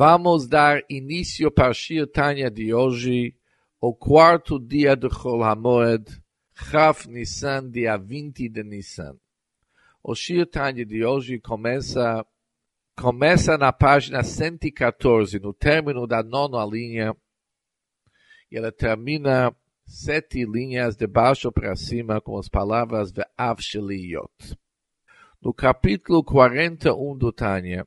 Vamos dar início para Shir Tanya de hoje, o quarto dia do Chol Hamoed, Chaf Nissan, dia 20 de Nissan. O Shir Tanya de hoje começa, começa na página 114, no término da nona linha, e ela termina sete linhas de baixo para cima com as palavras Ve'av Sheliyot. No capítulo 41 do Tanya,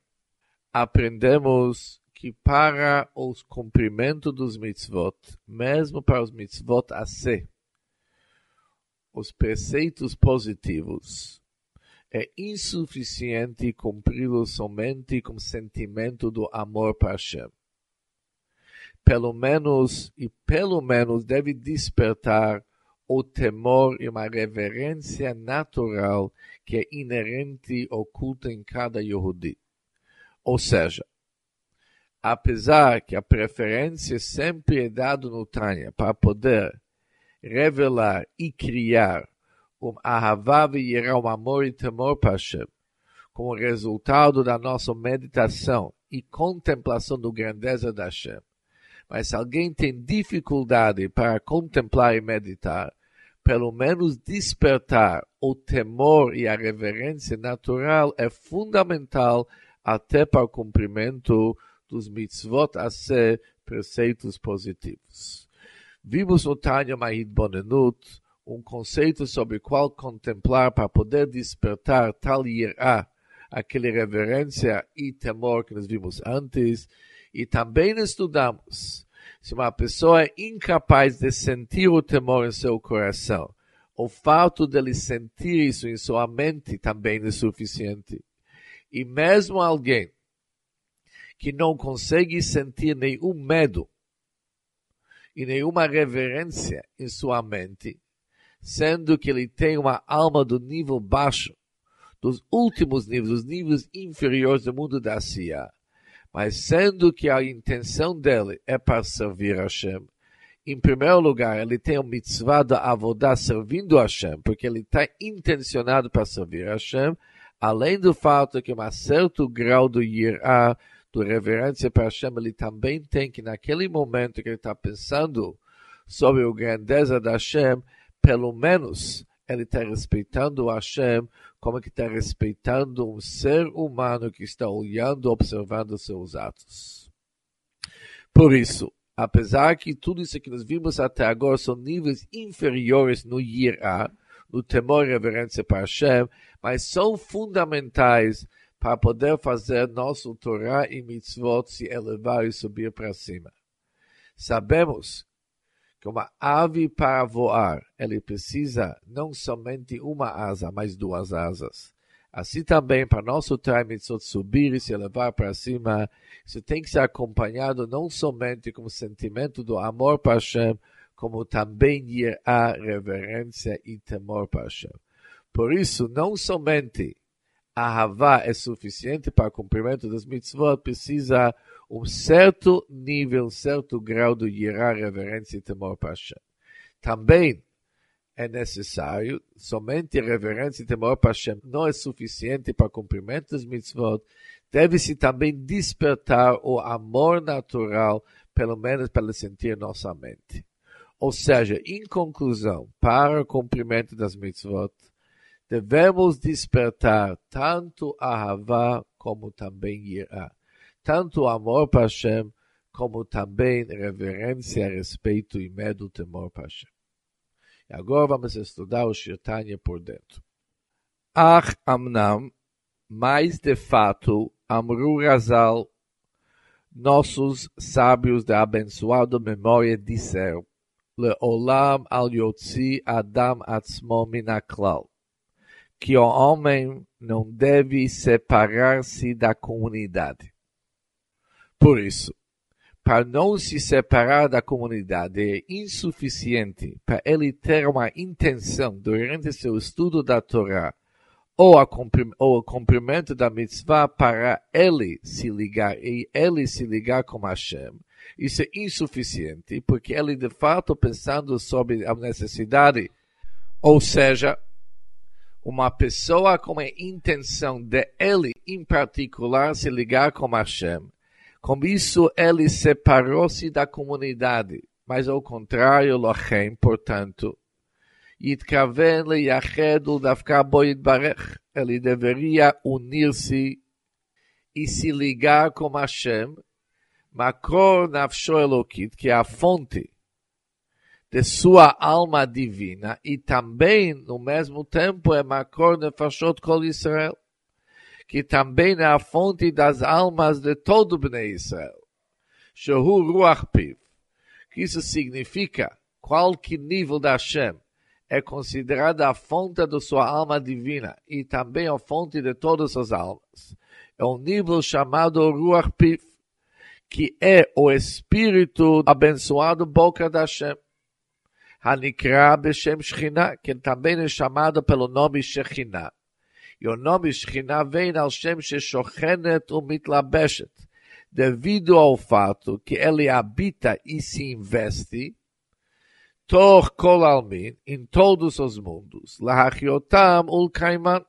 aprendemos que para os cumprimentos dos mitzvot, mesmo para os mitzvot a ser, os preceitos positivos, é insuficiente cumpri-los somente com sentimento do amor para Hashem. Pelo menos, e pelo menos deve despertar o temor e uma reverência natural que é inerente oculta em cada Yehudi. Ou seja, apesar que a preferência sempre é dada no Tânia para poder revelar e criar um ahavá e um amor e temor para Hashem, como resultado da nossa meditação e contemplação da grandeza da Hashem. Mas se alguém tem dificuldade para contemplar e meditar, pelo menos despertar o temor e a reverência natural é fundamental até para o cumprimento dos mitzvot a ser preceitos positivos. Vimos no Tanya Mahid Bonenut um conceito sobre qual contemplar para poder despertar tal irá, aquela reverência e temor que nós vimos antes, e também estudamos se uma pessoa é incapaz de sentir o temor em seu coração, o fato dele sentir isso em sua mente também é suficiente. E mesmo alguém que não consegue sentir nenhum medo e nenhuma reverência em sua mente, sendo que ele tem uma alma do nível baixo, dos últimos níveis, dos níveis inferiores do mundo da Sia, mas sendo que a intenção dele é para servir a Hashem, em primeiro lugar, ele tem o mitzvah da avodá servindo a Hashem, porque ele está intencionado para servir a Hashem, além do fato que um certo grau do yirá, do reverência para Hashem, ele também tem que naquele momento que ele está pensando sobre a grandeza da Hashem, pelo menos ele está respeitando Hashem como que está respeitando um ser humano que está olhando, observando seus atos. Por isso, apesar que tudo isso que nós vimos até agora são níveis inferiores no Yirá, no temor e reverência para Hashem, mas são fundamentais para poder fazer nosso Torá e mitzvot se elevar e subir para cima. Sabemos que uma ave para voar, ele precisa não somente uma asa, mas duas asas. Assim também, para nosso Torá mitzvot subir e se elevar para cima, isso tem que ser acompanhado não somente com o sentimento do amor para Hashem, como também a reverência e temor para Hashem. Por isso, não somente a Havá é suficiente para o cumprimento das mitzvot, precisa um certo nível, um certo grau de Yirá, reverência e temor para Hashem. Também é necessário, somente reverência e temor para Hashem não é suficiente para o cumprimento das mitzvot, deve-se também despertar o amor natural, pelo menos para sentir nossa mente. Ou seja, em conclusão, para o cumprimento das mitzvot, devemos despertar tanto a Havá como também irá, tanto amor para Hashem como também reverência, respeito e medo, temor para Hashem. E agora vamos estudar o Shirtanya por dentro. Ach amnam, mais de fato, amru razal, nossos sábios da abençoada memória disseram, Leolam al yotzi adam atzmo minaklal que o homem não deve separar-se da comunidade. Por isso, para não se separar da comunidade é insuficiente para ele ter uma intenção durante seu estudo da Torá ou, ou o cumprimento da mitzvah para ele se ligar e ele se ligar com Hashem isso é insuficiente, porque ele de fato pensando sobre a necessidade, ou seja, uma pessoa com a intenção de ele, em particular, se ligar com Hashem. Com isso, ele separou-se da comunidade, mas ao contrário, Lochem, portanto, Ele deveria unir-se e se ligar com Hashem, Makor nafsho elokit, que é a fonte de sua alma divina, e também, no mesmo tempo, é Makor Nefashot Kol Israel, que também é a fonte das almas de todo Bnei Israel. Shehu Ruach Piv, que isso significa qualquer nível da Hashem, é considerada a fonte da sua alma divina e também a fonte de todas as almas. É um nível chamado Ruach Pif, que é o espírito abençoado boca da Hashem. Hanikra Beshem Shechina, que também é chamado pelo nome Shechina. E o nome Shechina vem ao Shem Sheshochenet Umitlabeshet, devido ao fato que ele habita e se investe Tor kol almin, em todos os mundos, lahachiotam ulkaiman,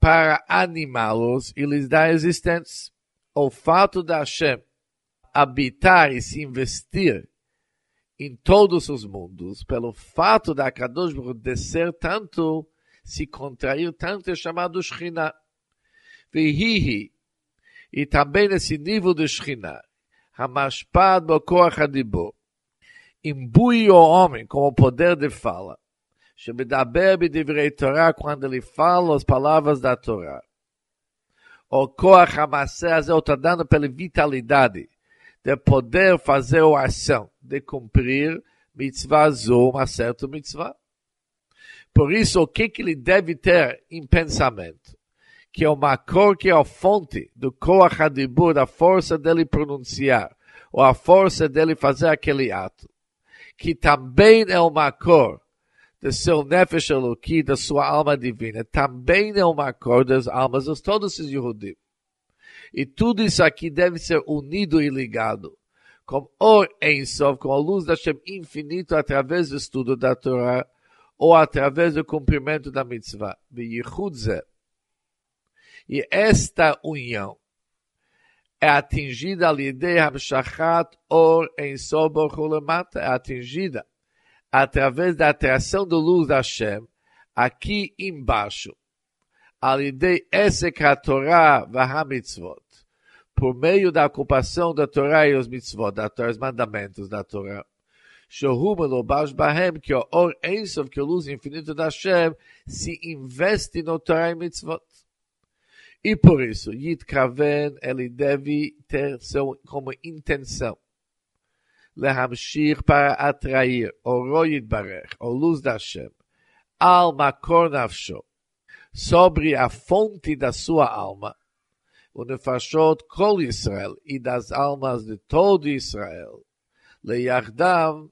para animá-los e lhes dar existência. O fato da Hashem habitar e se investir em todos os mundos, pelo fato da Kadosh descer tanto, se contrair tanto, é chamado Shekhinah. Vihihi, e também nesse nível de Shekhinah, Hamashpad Bokoach Adibor, imbui o homem com o poder de fala. Shebedaber b'divrei Torah, quando ele fala as palavras da Torá. O Koach HaMaseh está dando pela vitalidade de poder fazer a ação, de cumprir mitzvah zo, uma certa mitzvah. Por isso, o que, ele deve ter em pensamento? Que é uma cor que é a fonte do Koach HaDibur, da força dele pronunciar, ou a força dele fazer aquele ato que também é uma cor do seu nefesh eloki, da sua alma divina, também é uma cor das almas de todos os Yehudim. E tudo isso aqui deve ser unido e ligado. Com Or Ensof, com a luz da Shem infinito através do estudo da Torá ou através do cumprimento da mitzvah. E esta união é atingida ali ideia Hamshachat Or em Sobor Hulamata, é atingida através da atração da luz da Hashem, aqui embaixo, alidei Esek HaTorah Vahamitzvot, por meio da ocupação da Torá e os mitzvot, da Torá, os mandamentos da Torá. Shohum Elobash Bahem, que o Or Ensof, que a luz infinita da Hashem, se investe no Torá e mitzvot. E por isso, Yitkaven, ele deve ter seu, como intenção, lehamshir para atrair Barech, o luz da Hashem, al makor nafsho, sobre a fonte da sua alma, o nefashot kol Israel, e das almas de todo Israel, leyardam,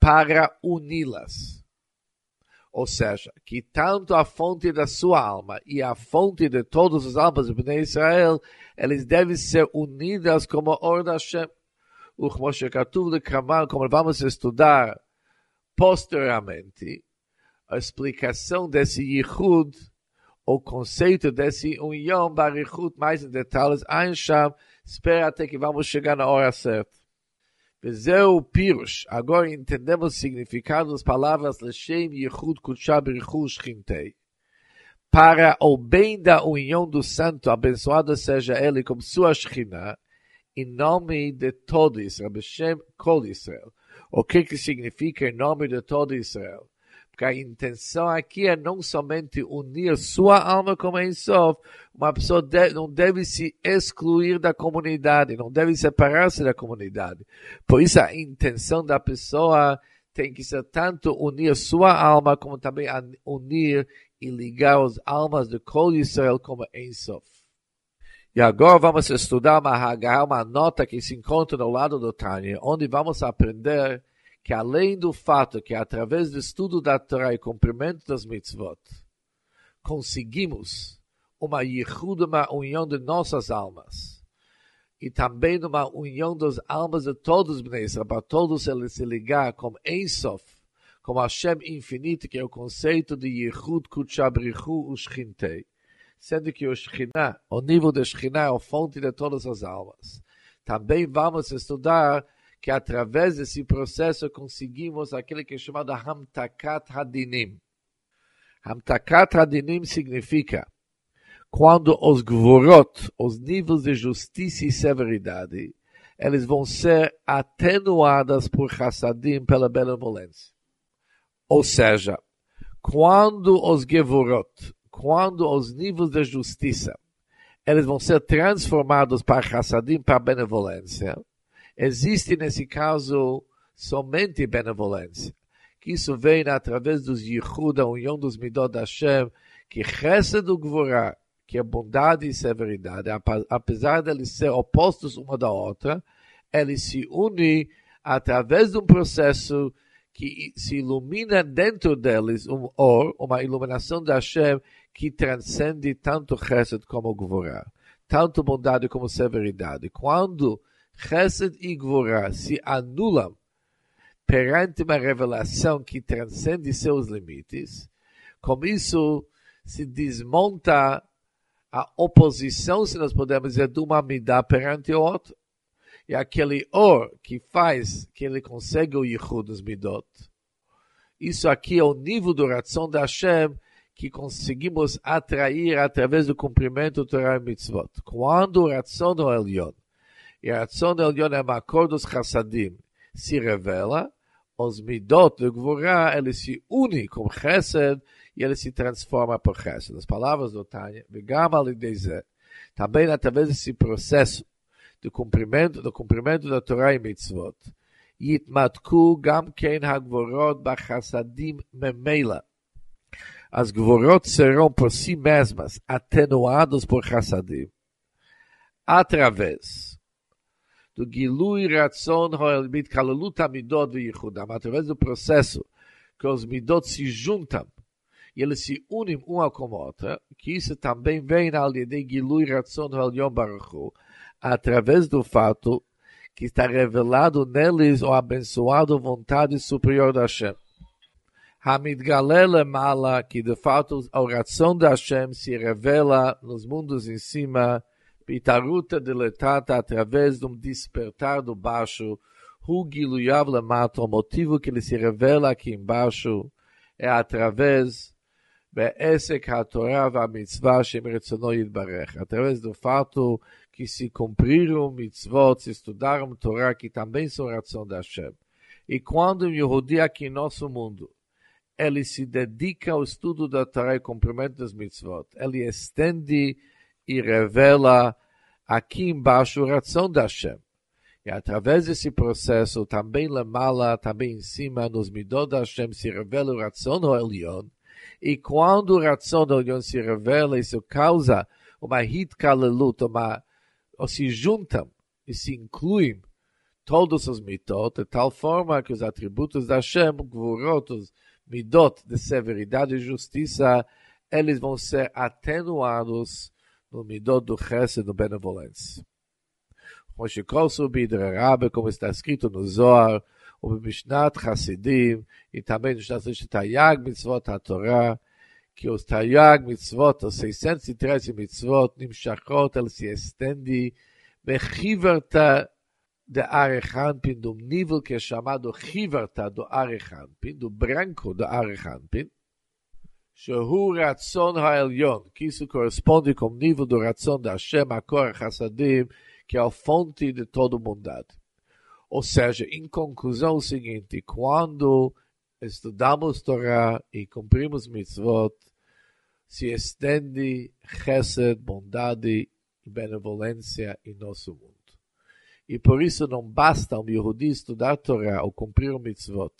para uni-las. Ou seja, que tanto a fonte da sua alma e a fonte de todas as almas de Bnei Israel, eles devem ser unidas como Or Hashem. O Moshe de Kamal, como vamos estudar posteriormente, a explicação desse Yichud, o conceito desse união, Barichut, mais em detalhes, Einsham, espera até que vamos chegar na hora certa. Vezeu Pirush. Agora entendemos o significado das palavras Leshem Yehud Kutsha Berichu Shchintei. Para o bem da união do santo, abençoado seja ele como sua Shekhinah, em nome de todo Israel, Beshem Kol Israel. O que que significa em nome de todo Israel? Porque a intenção aqui é não somente unir sua alma com a uma pessoa de, não deve se excluir da comunidade, não deve separar-se da comunidade. Por isso a intenção da pessoa tem que ser tanto unir sua alma, como também unir e ligar as almas de Kol Israel como Ensof. E agora vamos estudar uma, uma nota que se encontra no lado do Tânia, onde vamos aprender que além do fato que através do estudo da Torá e cumprimento das mitzvot, conseguimos uma yichud, uma união de nossas almas, e também uma união das almas de todos os para todos eles se ligar como Ensof, como Hashem infinito, que é o conceito de yichud kutchabrichu ushchintei. sendo que o Shekhinah, o nível da Shekhinah é a fonte de todas as almas. Também vamos estudar que através desse processo conseguimos aquele que é chamado Hamtakat Hadinim. Hamtakat Hadinim significa quando os gvorot, os níveis de justiça e severidade, eles vão ser atenuadas por Hassadim pela benevolência. Ou seja, quando os gvorot, quando os níveis de justiça, eles vão ser transformados para Hassadim, para benevolência, existe nesse caso somente benevolência. Que isso vem através dos Yichud, a união dos Midot Hashem, que Chesed do Gvorah, que é bondade e severidade, apesar de eles ser opostos uma da outra, eles se unem através de um processo que se ilumina dentro deles um or, uma iluminação da Hashem que transcende tanto Chesed como Gvorah, tanto bondade como severidade. Quando Chesed e Gvorah se anulam perante uma revelação que transcende seus limites, com isso se desmonta a oposição, se nós podemos dizer, de uma midá perante o outro. E aquele or que faz que ele consegue o yichud dos midot. Isso aqui é o nível do ração da Hashem que conseguimos atrair através do cumprimento do Torah e Mitzvot. Quando o ração do Elion, e Ratzon Elion é Makor dos Hassadim, se revela, os Midot de Gvorá, ele se une com Chesed e ele se transforma por Chesed. As palavras do Tânia, Vigama Lideze, também através desse processo do cumprimento, do cumprimento da Torá e Mitzvot, Yitmatku Gam Ken Hagvorot Bachassadim Memela, as Gvorot serão por si mesmas atenuados por Chassadim, através do gilui ratzon hoelbit kalalut amidot v'yichudam, através do processo que os midot se juntam e eles se unem uma com a outra, que isso também vem al de Gilui Ratzon Yom Baruch através do fato que está revelado neles o abençoado vontade superior da Hashem. Hamidgalele Mala, que de fato a oração da Hashem se revela nos mundos em cima, pitaruta deletata através de um despertar do baixo, Hu Giluyav Lamata, o motivo que ele se revela aqui embaixo é através בעסק התורה והמצווה שמרצונו יתברך. Através do fato que se cumpriram mitzvot, se estudaram Torá, que também são ração da Hashem. E quando um Yehudi aqui em nosso mundo, ele se dedica ao estudo da Torá e cumprimento das mitzvot, ele estende e revela aqui embaixo a ração da Hashem. E através desse processo, também lemala, também em cima, nos midot da Hashem, se revela ração do Elion, e quando o do Elion se revela, isso causa uma hitkalelut, uma, ou se juntam e se incluem todos os mitot, de tal forma que os atributos da Hashem, gvurot, os midot de severidade e justiça, eles vão ser atenuados no midot do chesed, do benevolência. Moshe Kosu Bidre Rabe, como está escrito no Zohar, ובמשנת חסידים, e também no estado de Tayag Mitzvot HaTorah, que os Tayag Mitzvot, os 613 Mitzvot, נמשכות אל se estende בחיברתה de Arechanpin, do nível que é chamado Chiverta do Arechanpin, do Shehu Ratzon Ha'elyon, que isso corresponde com o nível do Ratzon da Hashem, Akor Hassadim, que é a fonte de toda bondade. Ou seja, em conclusão, o seguinte: quando estudamos Torah e cumprimos mitzvot, se estende chesed, bondade e benevolência em nosso mundo. E por isso não basta um judeu estudar Torah ou cumprir o mitzvot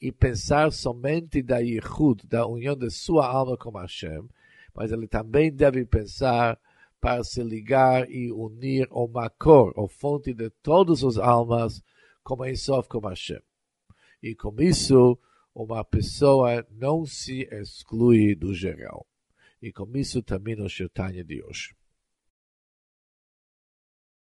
e pensar somente da Yehud, da união de sua alma com Hashem, mas ele também deve pensar para se ligar e unir o Makor, a fonte de todas as almas, como Ensof, como Hashem. E com isso, uma pessoa não se exclui do geral. E com isso termina o Shirtanya de hoje.